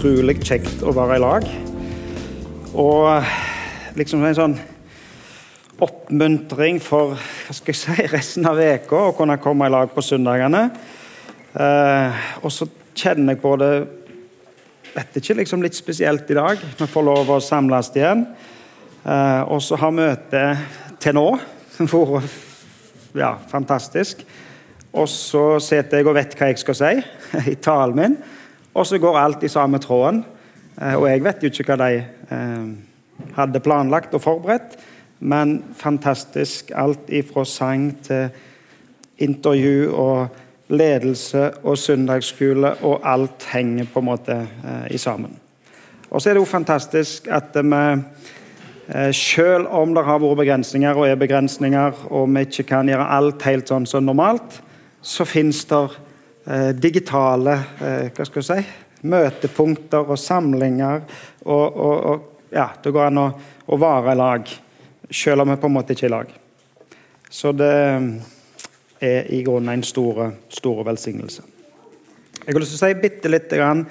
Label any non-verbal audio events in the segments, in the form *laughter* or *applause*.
utrolig kjekt å være i lag. Og liksom en sånn oppmuntring for hva skal jeg si, *laughs* resten av uka å kunne komme i lag på søndagene. Eh, og så kjenner jeg på det vet ikke, liksom litt spesielt i dag. Vi får lov å samles igjen. Eh, og så har møtet til nå *laughs* vært ja, fantastisk. Og så sitter jeg og vet hva jeg skal si *laughs* i talen min, og så går alt i samme tråden. Eh, og jeg vet jo ikke hva de eh, hadde planlagt og forberedt, men fantastisk. Alt ifra sang til intervju og ledelse og søndagsskole, og alt henger på en måte eh, sammen. Og så er det jo fantastisk at vi selv om det har vært begrensninger og er begrensninger, og vi ikke kan gjøre alt helt sånn som normalt, så finnes det eh, digitale eh, hva skal si, møtepunkter og samlinger. Og, og, og ja, det går an å, å være i lag, selv om vi på en måte ikke er i lag. Så det er i grunnen en stor, stor velsignelse. Jeg har lyst til å si bitte lite grann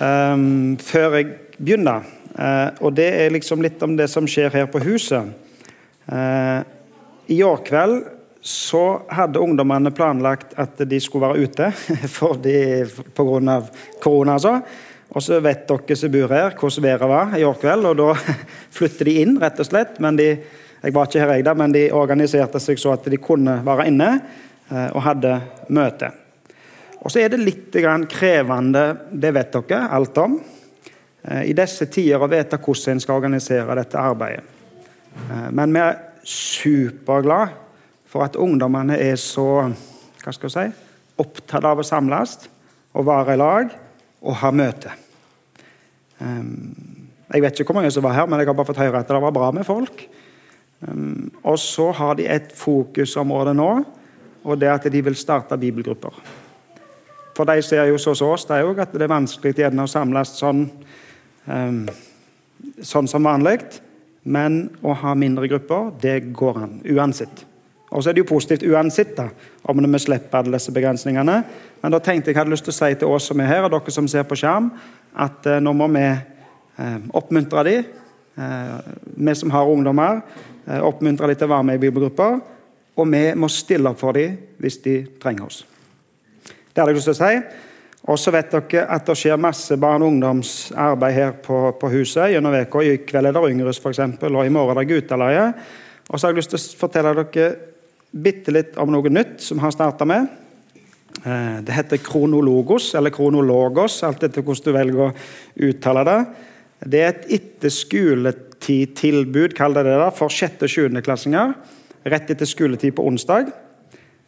um, før jeg begynner. Uh, og det er liksom litt om det som skjer her på huset. Uh, I går kveld så hadde ungdommene planlagt at de skulle være ute *laughs* pga. korona. Altså. Og så vet dere som bor her, hvordan været var i år kveld. og Da *laughs* flytter de inn, rett og slett. men de, jeg var ikke her, jeg da, men de organiserte seg så at de kunne være inne eh, og hadde møte. Og Så er det litt krevende, det vet dere alt om, eh, i disse tider å vite hvordan en skal organisere dette arbeidet. Eh, men vi er superglade for at ungdommene er så hva skal jeg si, opptatt av å samles og være i lag og ha møte. Um, jeg vet ikke hvor mange som var her, men jeg har bare fått høre at det var bra med folk. Um, og så har de et fokusområde nå, og det er at de vil starte bibelgrupper. For de ser jo så som oss er jo at det er vanskelig å samles sånn, um, sånn som vanlig. Men å ha mindre grupper, det går an uansett. Og så er det jo positivt uansett da, om vi slipper alle disse begrensningene. Men da tenkte jeg hadde lyst til å si til oss som er her, og dere som ser på skjerm, at eh, nå må vi eh, oppmuntre dem, eh, vi som har ungdommer, eh, oppmuntre dem til å være med i bibelgrupper. Og vi må stille opp for dem hvis de trenger oss. Det hadde jeg lyst til å si. Og så vet dere at det skjer masse barn- og ungdomsarbeid her på, på huset gjennom uka. I kveld er det Yngres, f.eks., og i morgen er det Guttaleie. Og så har jeg lyst til å fortelle dere bitte litt om noe nytt som har starta med. Eh, det heter kronologos, eller kronologos, alt etter hvordan du velger å uttale det. Det er et etterskoletidtilbud, kall det det da, for 6. og 7. klassinger. Rett etter skoletid på onsdag.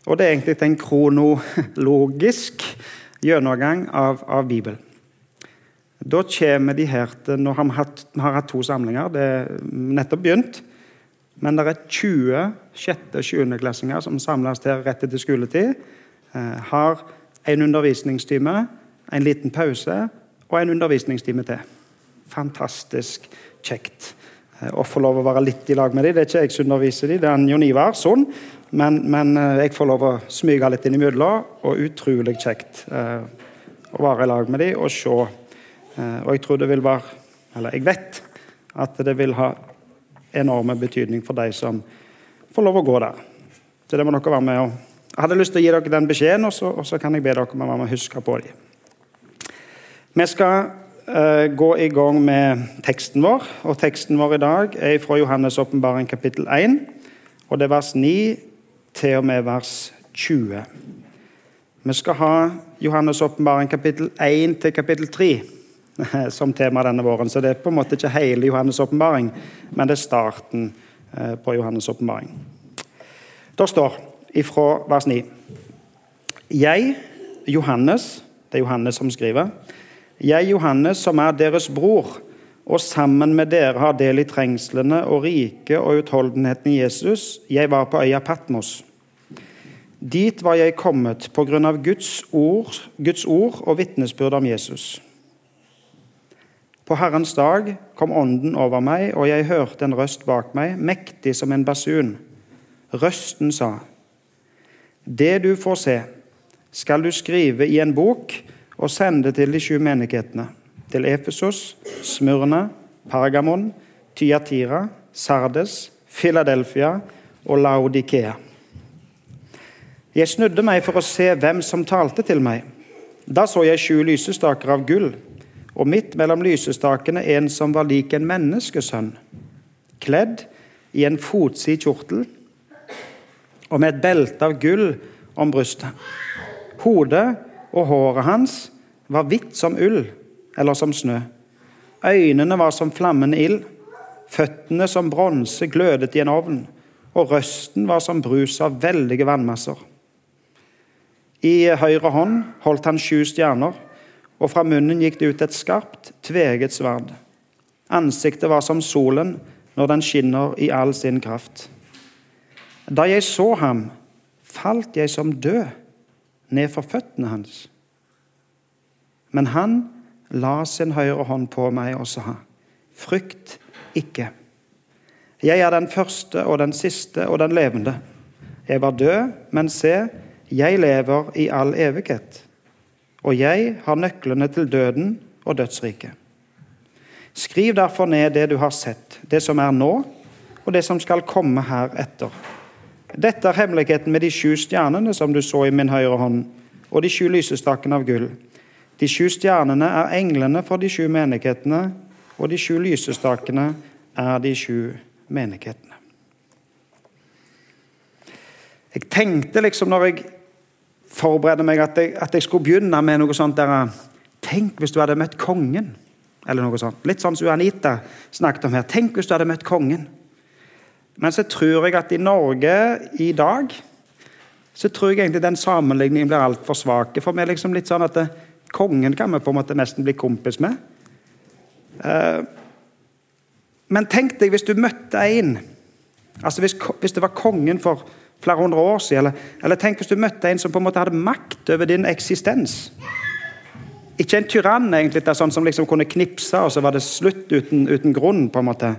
Og det er egentlig en kronologisk gjennomgang av, av Bibelen. Da kommer de her til Nå har vi vi har hatt to samlinger. Det er nettopp begynt. Men det er 20 sjette- og sjuendeklassinger som samles her rett etter skoletid. Eh, har en undervisningstime, en liten pause og en undervisningstime til. Fantastisk kjekt eh, å få lov å være litt i lag med dem. Det er ikke jeg som underviser dem, det er Jon Ivar sånn. Men, men, eh, jeg får lov å smyge litt innimellom, og utrolig kjekt eh, å være i lag med dem og se. Eh, og jeg tror det vil være Eller jeg vet at det vil ha enorme betydning for de som får lov å gå der. Så det må dere være med og Jeg hadde lyst til å gi dere den beskjeden, og så, og så kan jeg be dere om å være med og huske på dem. Vi skal uh, gå i gang med teksten vår, og teksten vår i dag er fra Johannes' åpenbaring kapittel 1. Og det er vers 9 til og med vers 20. Vi skal ha Johannes' åpenbaring kapittel 1 til kapittel 3 *laughs* som tema denne våren. Så det er på en måte ikke hele Johannes' åpenbaring, men det er starten eh, på Johannes' åpenbaring. Det står ifra vers 9 Jeg, Johannes Det er Johannes som skriver. Jeg, Johannes, som er deres bror, og sammen med dere har del i trengslene og riket og utholdenheten i Jesus. Jeg var på øya Patmos. Dit var jeg kommet på grunn av Guds ord, Guds ord og vitnesbyrd om Jesus. På Herrens dag kom Ånden over meg, og jeg hørte en røst bak meg, mektig som en basun. Røsten sa, Det du får se, skal du skrive i en bok og sende til de sju menighetene. til Efesos, Smyrna, Pergamon, Tyatira, Sardes, Philadelphia og Laodikea. Jeg snudde meg for å se hvem som talte til meg. Da så jeg sju lysestaker av gull, og midt mellom lysestakene en som var lik en menneskesønn, kledd i en fotsid kjortel og med et belte av gull om brystet. Hodet og håret hans var hvitt som ull eller som snø. Øynene var som flammende ild, føttene som bronse glødet i en ovn, og røsten var som brus av veldige vannmasser. I høyre hånd holdt han sju stjerner, og fra munnen gikk det ut et skarpt, tveget sverd. Ansiktet var som solen når den skinner i all sin kraft. Da jeg så ham, falt jeg som død ned for føttene hans. Men han la sin høyre hånd på meg og sa, frykt ikke. Jeg er den første og den siste og den levende. Jeg var død, men se, jeg lever i all evighet. Og jeg har nøklene til døden og dødsriket. Skriv derfor ned det du har sett, det som er nå, og det som skal komme heretter. Dette er hemmeligheten med de sju stjernene som du så i min høyre hånd, og de sju lysestakene av gull. De sju stjernene er englene for de sju menighetene, og de sju lysestakene er de sju menighetene. Jeg tenkte liksom når jeg forberedte meg, at jeg, at jeg skulle begynne med noe sånt der Tenk hvis du hadde møtt kongen. Eller noe sånt. Litt sånn som Anita snakket om her. Tenk hvis du hadde møtt kongen. Men så tror jeg at i Norge i dag så tror jeg egentlig den sammenligningen blir altfor svak. For meg liksom litt sånn at det, Kongen kan vi på en måte nesten bli kompis med. Uh, men tenk deg hvis du møtte en altså hvis, hvis, det var kongen for flere hundre år siden, eller, eller, tenk hvis du møtte en som på en måte hadde makt over din eksistens. Ikke en tyrann, egentlig, sånn som liksom kunne knipse, og så var det slutt uten, uten grunn. på en måte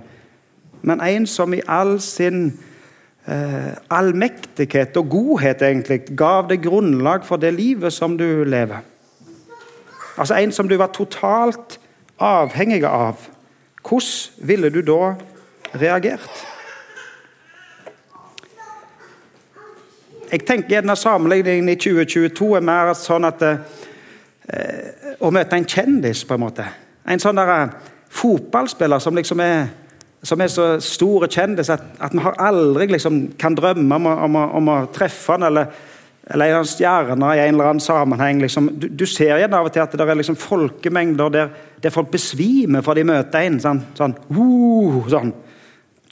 men en som i all sin eh, allmektighet og godhet egentlig gav deg grunnlag for det livet som du lever. Altså en som du var totalt avhengig av. Hvordan ville du da reagert? Jeg tenker gjerne sammenligningen i 2022 er mer sånn at eh, Å møte en kjendis, på en måte. En sånn der, eh, fotballspiller som liksom er som er så stor og kjendis at, at vi aldri liksom kan drømme om, om, om, å treffe han eller, eller en stjerne i en eller annen sammenheng. Liksom. Du, du, ser igjen av og til at det er liksom folkemengder der, der folk besvimer for de møter en. Sånn, sånn, uh, sånn.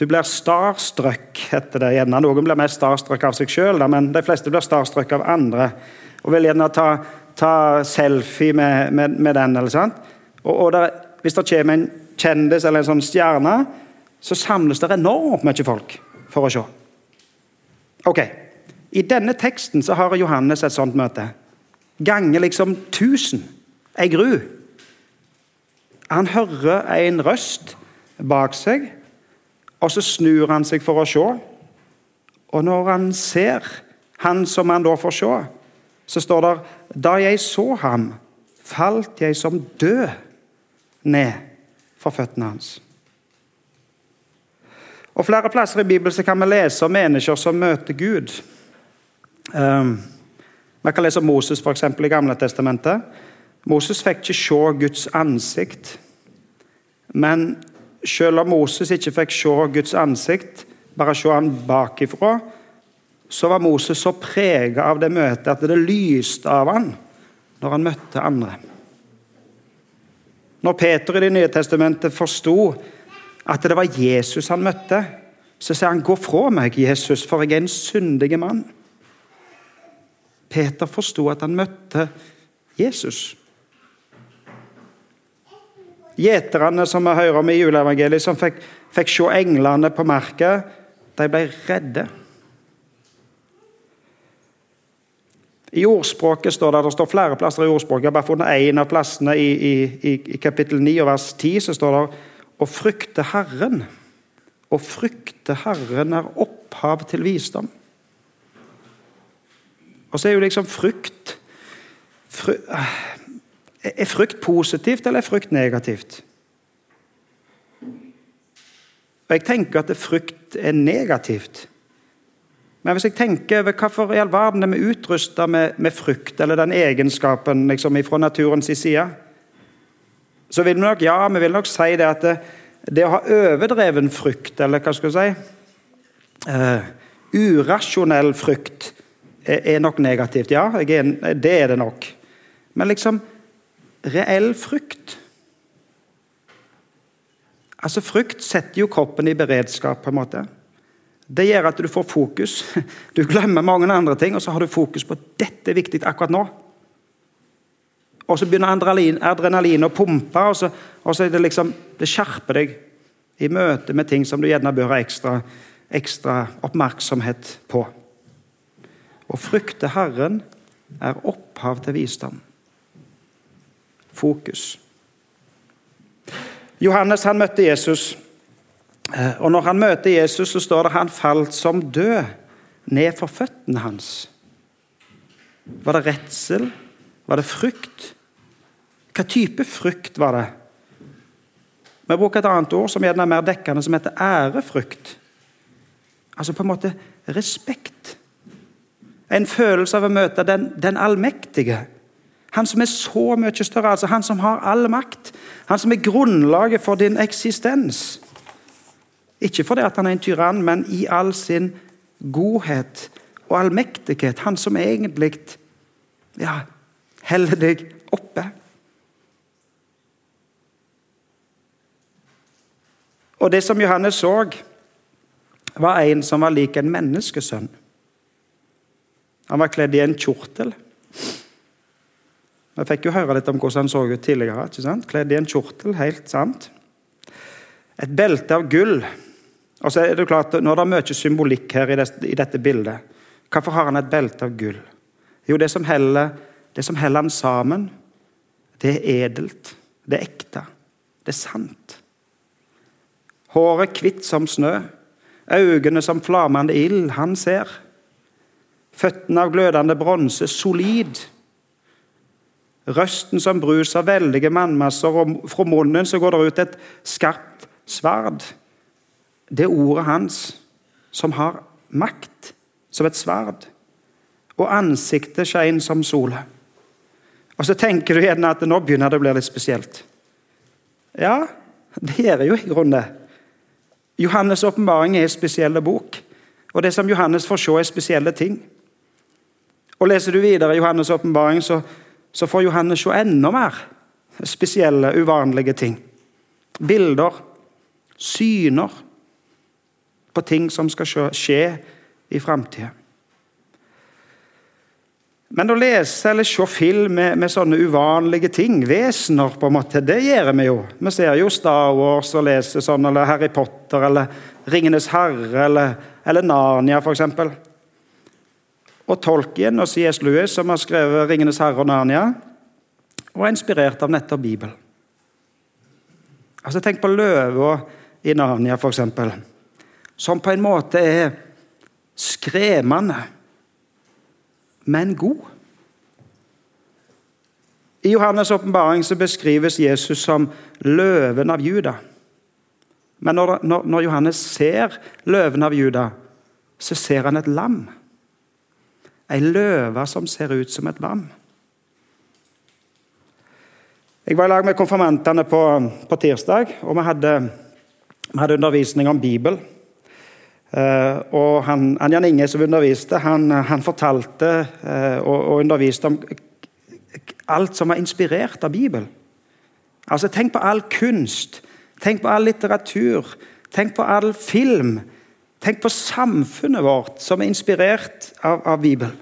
Du blir starstruck, heter det gjerne. Noen blir mest starstruck av seg sjøl, men de fleste blir starstruck av andre. Og vil gjerne ta, ta selfie med, med, med den. eller sant? Og, og der, Hvis det kommer en kjendis eller en sånn stjerne, så samles det enormt mye folk for å se. Ok, I denne teksten så har Johannes et sånt møte. Ganger liksom 1000. Ei gru. Han hører en røst bak seg, og så snur han seg for å se. Og når han ser han som han da får se, så står det Da jeg så ham, falt jeg som død ned for føttene hans. Og Flere plasser i Bibelen kan vi lese om mennesker som møter Gud. Um, kan lese om Moses for eksempel, i Gamle testamentet. Moses fikk ikke se Guds ansikt. Men selv om Moses ikke fikk se Guds ansikt, bare se han bakifra, så var Moses så prega av det møtet at det lyste av han når han møtte andre. Når Peter i Det nye testamentet forsto at det var Jesus han møtte, så sier han 'Gå fra meg, Jesus, for jeg er en syndig mann'. Peter forsto at han møtte Jesus. Gjeterne som vi hører om i juleevangeliet, som fikk, fikk se englene på marka, de ble redde. I ordspråket står det, det står flere plasser i ordspråket. Jeg har bare funnet én av plassene i, i, i kapittel 9 og vers 10. så står det å frykte Herren. Å frykte Herren er opphav til visdom. Og så er jo liksom frykt fry, Er frykt positivt, eller er frykt negativt? Og Jeg tenker at frykt er negativt. Men hvis jeg tenker over hvorfor i all verden er vi utrusta med, med, frykt, eller den egenskapen liksom, fra naturens side, så vil vi nok ja, vi vil nok si det at det, det å ha overdreven frykt, eller hva skal vi si uh, Urasjonell frykt er, er, nok negativt. Ja, er, det er det nok. Men liksom reell frykt. Altså, Frykt setter jo kroppen i beredskap. på en måte. Det gjør at du får fokus. *laughs* Du glemmer mange andre ting, og så har du fokus på at dette er viktig akkurat nå. Og så begynner adrenalin, adrenalin å pumpe, og så, og så, det liksom Det skjerper deg i møte med ting som du gjerne bør ha ekstra, ekstra oppmerksomhet på. Å frykte Herren er opphav til visdom. Fokus. Johannes han møtte Jesus. Eh, og Når han møter Jesus, så står det han falt som død ned for føttene hans. Var det redsel? Var det frykt? Hva type frykt var det? Vi bruker et annet ord som gjerne er mer dekkende, som heter ærefrykt. Altså på en måte respekt. En følelse av å møte den, den allmektige. Han som er så mye større, altså han som har all makt. Han som er grunnlaget for din eksistens. Ikke fordi han er en tyrann, men i all sin godhet og allmektighet. Han som egentlig ja, holder deg oppe. Og det som Johannes så, var en som var lik en menneskesønn. Han var kledd i en kjortel. Vi fikk jo høre litt om hvordan han så ut tidligere. ikke sant? Kledd i en kjortel, helt sant. Et belte av gull. Og så er det klart, Nå er det mye symbolikk her i dette bildet. Hvorfor har han et belte av gull? Jo, det som heller, det som heller han sammen, det er edelt. Det er ekte. Det er sant. Håret hvitt som snø. Øynene som flammende ild. Han ser. Føttene av glødende bronse. Solid. Røsten som bruser veldige mannmasser, og fra munnen så går det ut et skarpt sverd. Det er ordet hans som har makt som et sverd. Og ansiktet skein som sola. Og så tenker du gjerne at nå begynner det å bli litt spesielt. Ja, det gjør jo i grunnen det. Johannes' åpenbaring er en spesiell bok. Og det som Johannes får se, er spesielle ting. Og Leser du videre i Johannes' åpenbaring, så så får Johannes se enda mer spesielle, uvanlige ting. Bilder, syner på ting som skal skje i framtida. Men å lese eller se film med, med, sånne uvanlige ting, vesener, på en måte, det gjør vi jo. Vi ser jo Star Wars og leser sånn, eller Harry Potter eller Ringenes herre eller, eller Narnia, f.eks. Og Tolkien og C.S. Lewis, som har skrevet 'Ringenes herre' og 'Narnia', og er inspirert av nettopp Bibelen. Altså, Tenk på løva i Narnia, f.eks., som på en måte er skremmende, men god. I Johannes' åpenbaring beskrives Jesus som løven av Juda. Men når, når, når Johannes ser løven av Juda, så ser han et lam. Ei løve som ser ut som et lam. Jeg var i lag med konfirmantene på, på tirsdag, og vi hadde, vi hadde, undervisning om Bibel. Uh, og han, Jan Inge som underviste, han, han fortalte uh, og, og, underviste om alt som var inspirert av Bibelen. Altså, Tenk på all kunst, tenk på all litteratur, tenk på all film, Tenk på samfunnet vårt som er inspirert av, av Bibelen.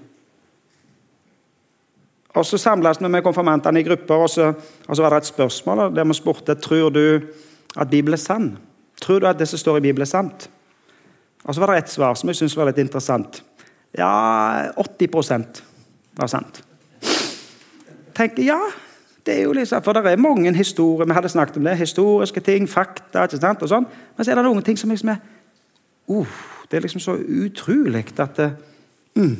Og Så samles vi med konfirmantene i grupper, og så, og så, var det et spørsmål der vi spurte tror du at Bibelen er sann. Tror du at det som står i Bibelen, er sant? Og Så var det et svar som jeg syntes var litt interessant. Ja, 80% var sant. Tenker, ja, det er jo liksom, For det er mange historier vi hadde snakket om det, historiske ting, fakta ikke sant, og sånn. Men så er det noen ting som liksom er uh, Det er liksom så utrolig at det, mm,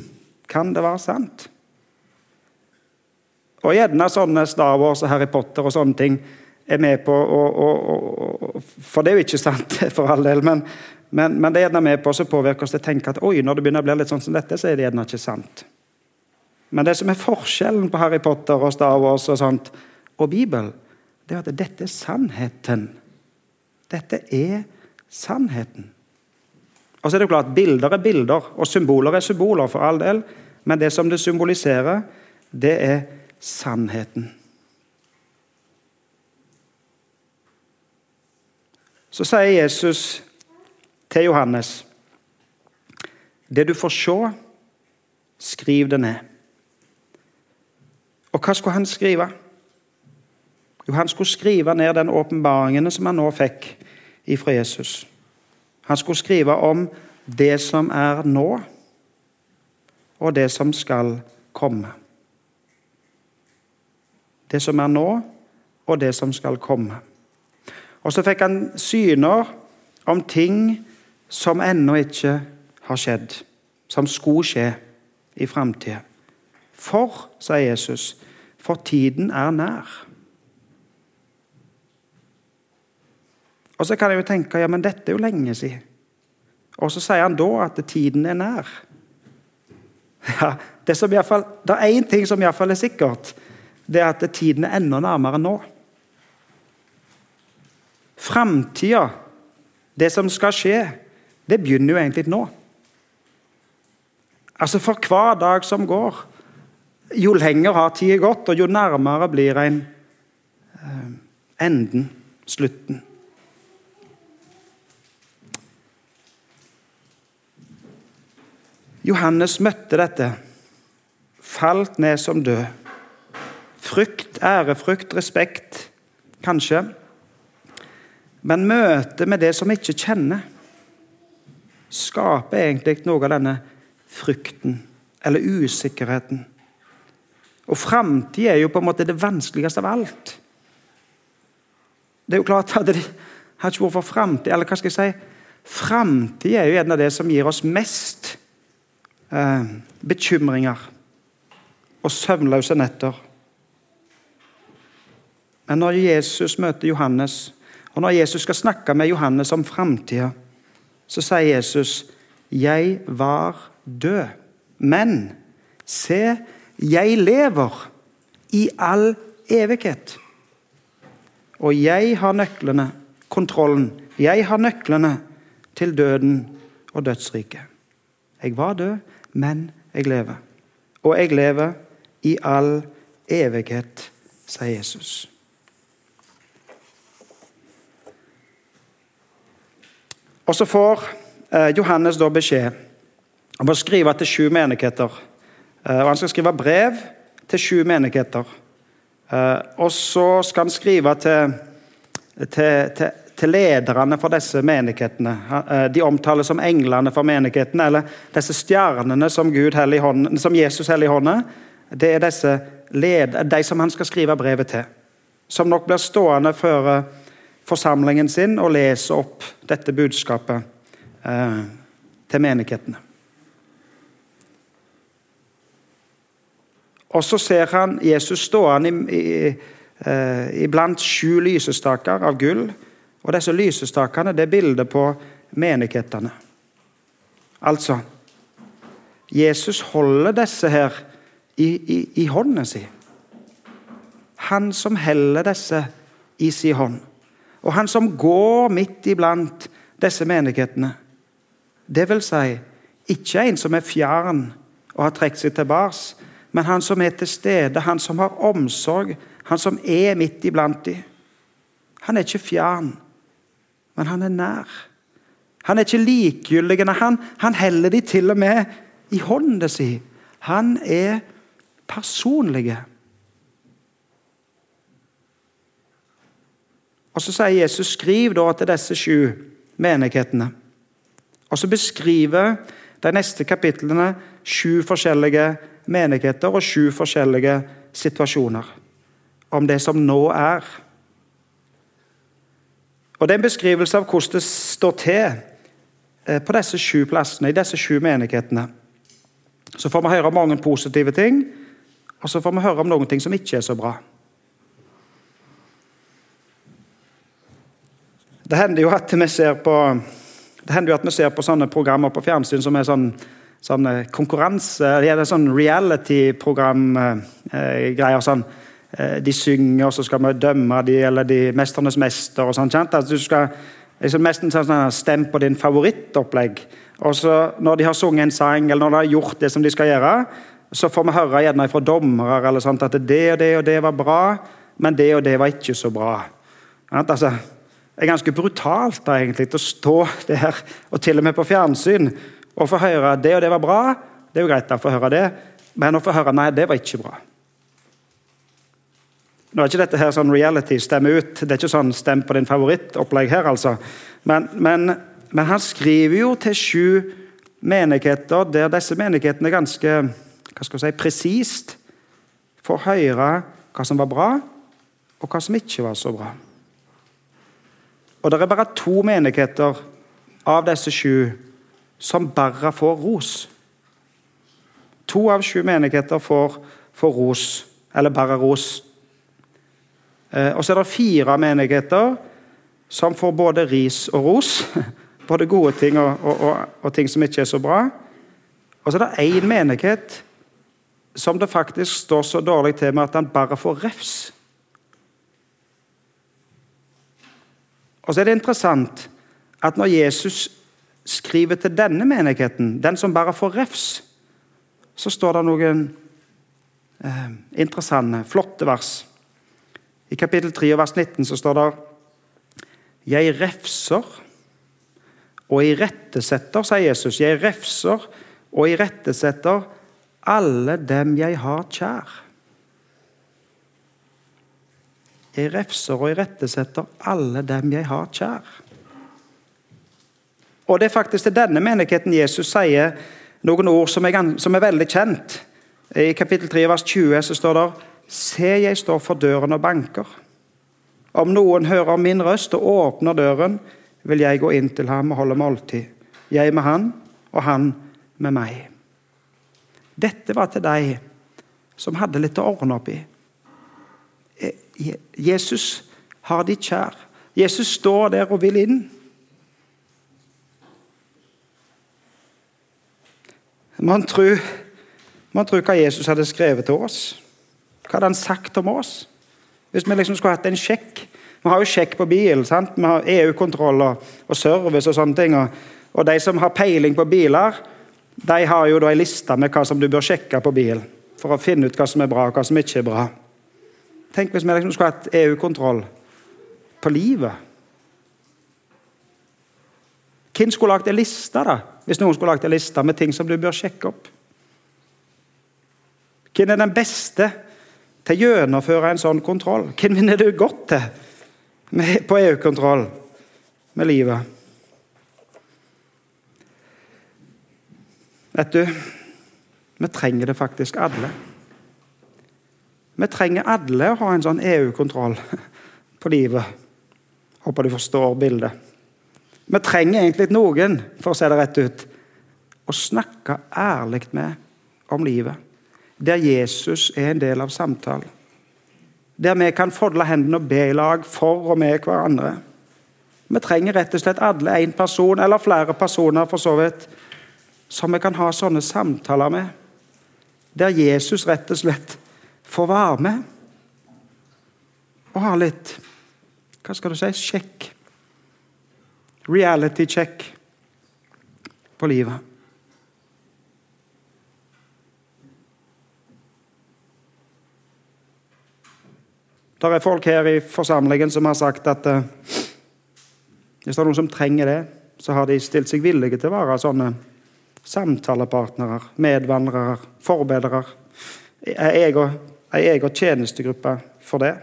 Kan det være sant? Og gjerne sånne Star Wars og Harry Potter og sånne ting er med på å, å, å, For det er jo ikke sant, *laughs* for all del, men, men, men det er gjerne med på å påvirke oss til å tenke at oi, når det begynner å bli litt sånn som dette, så er det gjerne ikke sant. Men det som er forskjellen på Harry Potter og Star Wars og sånt, og Bibelen, det er at dette er sannheten. Dette er sannheten. Og så er det klart, Bilder er bilder, og symboler er symboler, for all del. Men det som det symboliserer, det er sannheten. Så sier Jesus til Johannes Det du får se, skriv det ned. Og hva skulle han skrive? Jo, han skulle skrive ned den åpenbaringen som han nå fikk ifra Jesus. Han skulle skrive om det som er nå, og det som skal komme. Det som er nå, og det som skal komme. Og så fikk han syner om ting som ennå ikke har skjedd, som skulle skje i framtida. For, sier Jesus, for tiden er nær. Og så kan jeg jo tenke ja, men dette er jo lenge siden. Og så sier han da at tiden er nær. *laughs* Ja, det, som i fall, det er én ting som iallfall er sikkert. Det er at tiden er enda nærmere nå. Framtida, det som skal skje, det begynner jo egentlig nå. Altså For hver dag som går, jo lenger har tida gått, og jo nærmere blir en eh, enden, slutten. Johannes møtte dette, falt ned som død. Frykt, ærefrykt, respekt, kanskje. Men møtet med det som ikke kjenner, skaper egentlig noe av denne frykten eller usikkerheten. Og framtid er jo på en måte det vanskeligste av alt. Det er jo klart at det har ikke vært for framtid Eller hva skal jeg si? Framtid er jo en av det som gir oss mest eh, bekymringer og søvnløse netter. Men når Jesus møter Johannes, og når Jesus skal snakke med Johannes om framtida, så sier Jesus, 'Jeg var død, men se, jeg lever i all evighet. Og jeg har nøklene, kontrollen. Jeg har nøklene til døden og dødsriket. Jeg var død, men jeg lever. Og jeg lever i all evighet, sier Jesus. Og så får eh, Johannes da beskjed om å skrive til sju menigheter. Eh, og Han skal skrive brev til sju menigheter. Eh, og så skal han skrive til, til, til, til lederne for disse menighetene. Eh, de omtales som englene for menighetene, eller disse stjernene som, Gud hånd, som Jesus holder i hånda. Det er disse led, de som han skal skrive brevet til. Som nok blir stående før forsamlingen sin og lese opp dette budskapet eh, til menighetene. Og så ser han Jesus stående eh, iblant sju lysestaker av gull. Og disse lysestakene det er bildet på menighetene. Altså Jesus holder disse her i, i, i hånden sin. Han som heller disse i sin hånd. Og han som går midt iblant disse menighetene. Det vil si, ikke en som er fjern og har trukket seg tilbake, men han som er til stede, han som har omsorg, han som er midt iblant dem. Han er ikke fjern, men han er nær. Han er ikke likegyldig. Han, han heller de til og med i hånda si. Han er personlig. Og Så sier Jesus skriv da til disse sju menighetene. Og Så beskriver de neste kapitlene sju forskjellige menigheter og sju forskjellige situasjoner. Om det som nå er. Og Det er en beskrivelse av hvordan det står til eh, på disse sju plassene, i disse sju menighetene. Så får vi høre om mange positive ting, og så får vi høre om noen ting som ikke er så bra. Det hender jo at vi ser på, at vi ser på sånne programmer på fjernsyn som er sånn, sånn konkurranse eller sånn reality-program-greier. Eh, sånn. Eh, de synger, og så skal vi dømme de, eller de 'Mesternes mester'. og sånn, altså, Du skal liksom nesten sånn, stemme på din favorittopplegg. Og så Når de har sunget en sang, eller når de har gjort det som de skal gjøre, så får vi høre gjerne fra dommere eller sånt, at det og det og det var bra, men det og det var ikke så bra. Altså, det er ganske brutalt da, egentlig, å stå der, og til og med på fjernsyn, og få høre at det og det var bra. Det er jo greit å få høre det, men å få høre nei, det var ikke bra. Nå er ikke dette her sånn reality, stemme ut. Det er ikke sånn stem på din favorittopplegg her, altså. Men, men, men, han skriver jo til sju menigheter der disse menighetene ganske hva skal jeg si, presist får høre hva som var bra, og hva som ikke var så bra. Og det er bare to menigheter av disse sju som bare får ros. To av sju menigheter får, får ros, eller bare ros. Eh, og så er det fire menigheter som får både ris og ros. *laughs* Både gode ting og, og, og, og ting som ikke er så bra. Og så er det én menighet som det faktisk står så dårlig til med at han bare får refs. Og så er det interessant at når Jesus skriver til denne menigheten, den som bare får refs, så står det noen eh, interessante, flotte vers. I kapittel 3 vers 19 så står det Jeg refser og irettesetter, sier Jesus. Jeg refser og irettesetter alle dem jeg har kjær. Jeg refser og irettesetter alle dem jeg har kjær. Og Det er faktisk til denne menigheten Jesus sier noen ord som er, som er veldig kjent. I kapittel 3 vers 20 så står det Se, jeg står for døren og banker. Om noen hører min røst og åpner døren, vil jeg gå inn til ham og holde måltid. Jeg med han, og han med meg. Dette var til deg som hadde litt å ordne opp i. Eh, Jesus har de kjær. Jesus står der og vil inn. Man tror, man tror hva Jesus hadde skrevet til oss. Hva hadde han sagt om oss? Hvis vi liksom skulle hatt en sjekk Vi har jo sjekk på bil. sant? Vi har EU-kontroll og, og, service og sånne ting. Og, og, de som har peiling på biler, de har jo da en liste med hva som du bør sjekke på bil. For å finne ut hva som er bra og hva som ikke er bra. Tenk hvis vi liksom skulle hatt EU-kontroll på livet. Hvem skulle lagd en liste, da? Hvis noen skulle lagd en liste med ting som du bør sjekke opp? Hvem er den beste til å gjennomføre en sånn kontroll? Hvem vinner du godt til på EU-kontroll med livet? Vet du, vi trenger det faktisk alle. Vi trenger alle å ha en sånn EU-kontroll på livet. Håper du forstår bildet. Vi trenger egentlig noen, for å se det rett ut, å snakke ærlig med om livet der Jesus er en del av samtalen. Der vi kan folde hendene og be i lag for og med hverandre. Vi trenger rett og slett alle én person, eller flere personer for så vidt, som vi kan ha sånne samtaler med. Der Jesus rett og slett får være med og ha litt Hva skal du si? Sjekk. Reality check på livet. Det er folk her i forsamlingen som har sagt at uh, hvis det er noen som trenger det, så har de stilt seg villige til å være sånne samtalepartnere, medvandrere, forbedrere. En egen tjenestegruppe for det.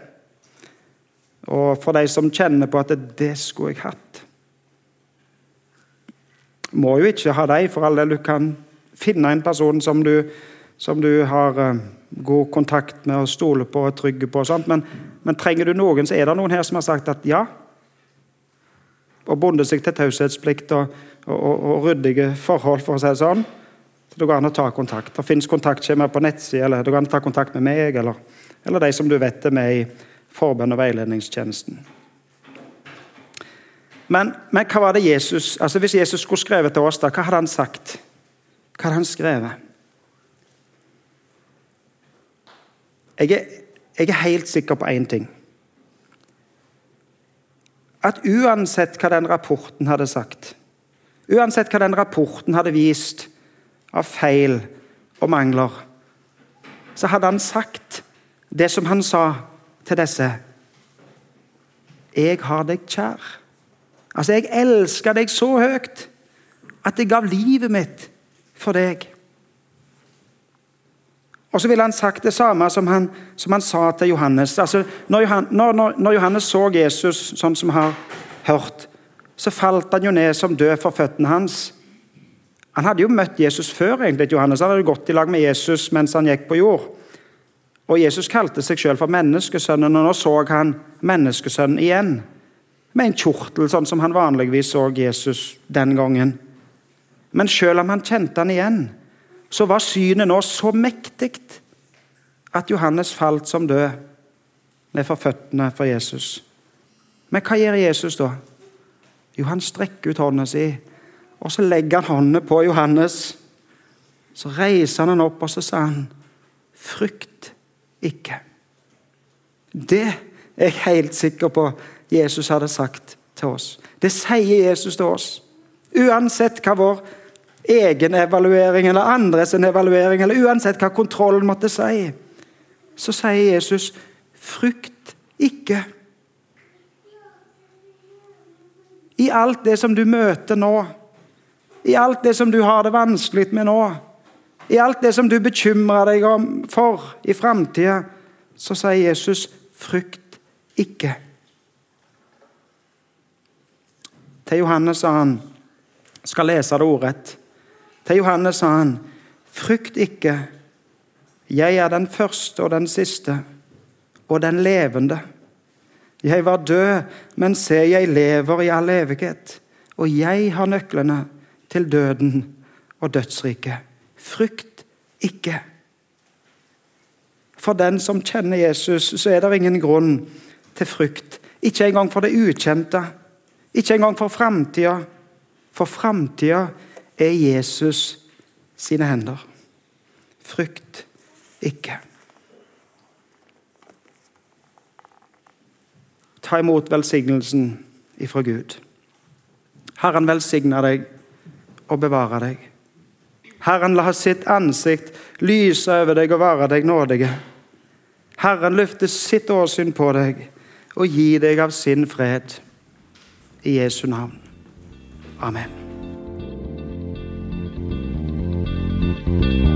Og for de som kjenner på at det skulle jeg hatt. Må jo ikke ha deg, for all del. Du kan finne en person som du, som du har uh, god kontakt med og stole på og trygge på. og sånt, men, men, trenger du noen, så er det noen her som har sagt at ja. Og bundet seg til taushetsplikt og, og, og, og, ryddige forhold, for å si det sånn. Så det går an å ta kontakt. Det fins kontaktskjemaer på nettsida, eller det går an å ta kontakt med meg eller, eller de som du vet er med i forbønn- og veiledningstjenesten. Men, men, hva var det Jesus altså Hvis Jesus skulle skrevet til oss, da, hva hadde han sagt? Hva hadde han skrevet? Jeg er, jeg er helt sikker på én ting. At uansett hva den rapporten hadde sagt, uansett hva den rapporten hadde vist av feil og mangler, så hadde han sagt det som han sa til disse. Jeg har deg kjær. Altså, jeg elsker deg så høyt at jeg gav livet mitt for deg. Og så ville han sagt det samme som han, som han sa til Johannes. Altså, når, når, når, Johannes så Jesus sånn som vi har hørt, så falt han jo ned som død for føttene hans. Han hadde jo møtt Jesus før. egentlig, Johannes. Han hadde gått i lag med Jesus mens han gikk på jord. Og Jesus kalte seg selv for menneskesønnen, og nå så han menneskesønnen igjen. Med en kjortel, sånn som han vanligvis så Jesus den gangen. Men selv om han kjente han igjen, så var synet nå så mektig at Johannes falt som død ned for føttene for Jesus. Men hva gjør Jesus da? Jo, han strekker ut hånda si, og så legger han hånda på Johannes. Så reiser han han opp, og så sa han, 'Frykt ikke'. Det er jeg helt sikker på Jesus hadde sagt til oss. Det sier Jesus til oss. Uansett hva vår egen evaluering eller andres evaluering, eller uansett hva kontrollen måtte si, så sier Jesus, 'Frykt ikke'. I alt det som du møter nå, i alt det som du har det vanskelig med nå, i alt det som du bekymrer deg om for i framtida, så sier Jesus, 'Frykt ikke'. Til Johannes sa han, skal lese det ordrett. Til Johannes sa han, 'Frykt ikke, jeg er den første og den siste, og den levende.' 'Jeg var død, men se, jeg lever i all evighet.' 'Og jeg har nøklene til døden og dødsriket.' Frykt ikke. For den som kjenner Jesus, så er det ingen grunn til frykt. Ikke engang for det ukjente, ikke engang for framtida. For framtida er Jesus sine hender. Frykt ikke. Ta imot velsignelsen ifra Gud. Herren velsigne deg og bevare deg. Herren la sitt ansikt lyse over deg og være deg nådige. Herren løfter sitt åsyn på deg og gi deg av sin fred. I Jesu navn. Amen. Thank you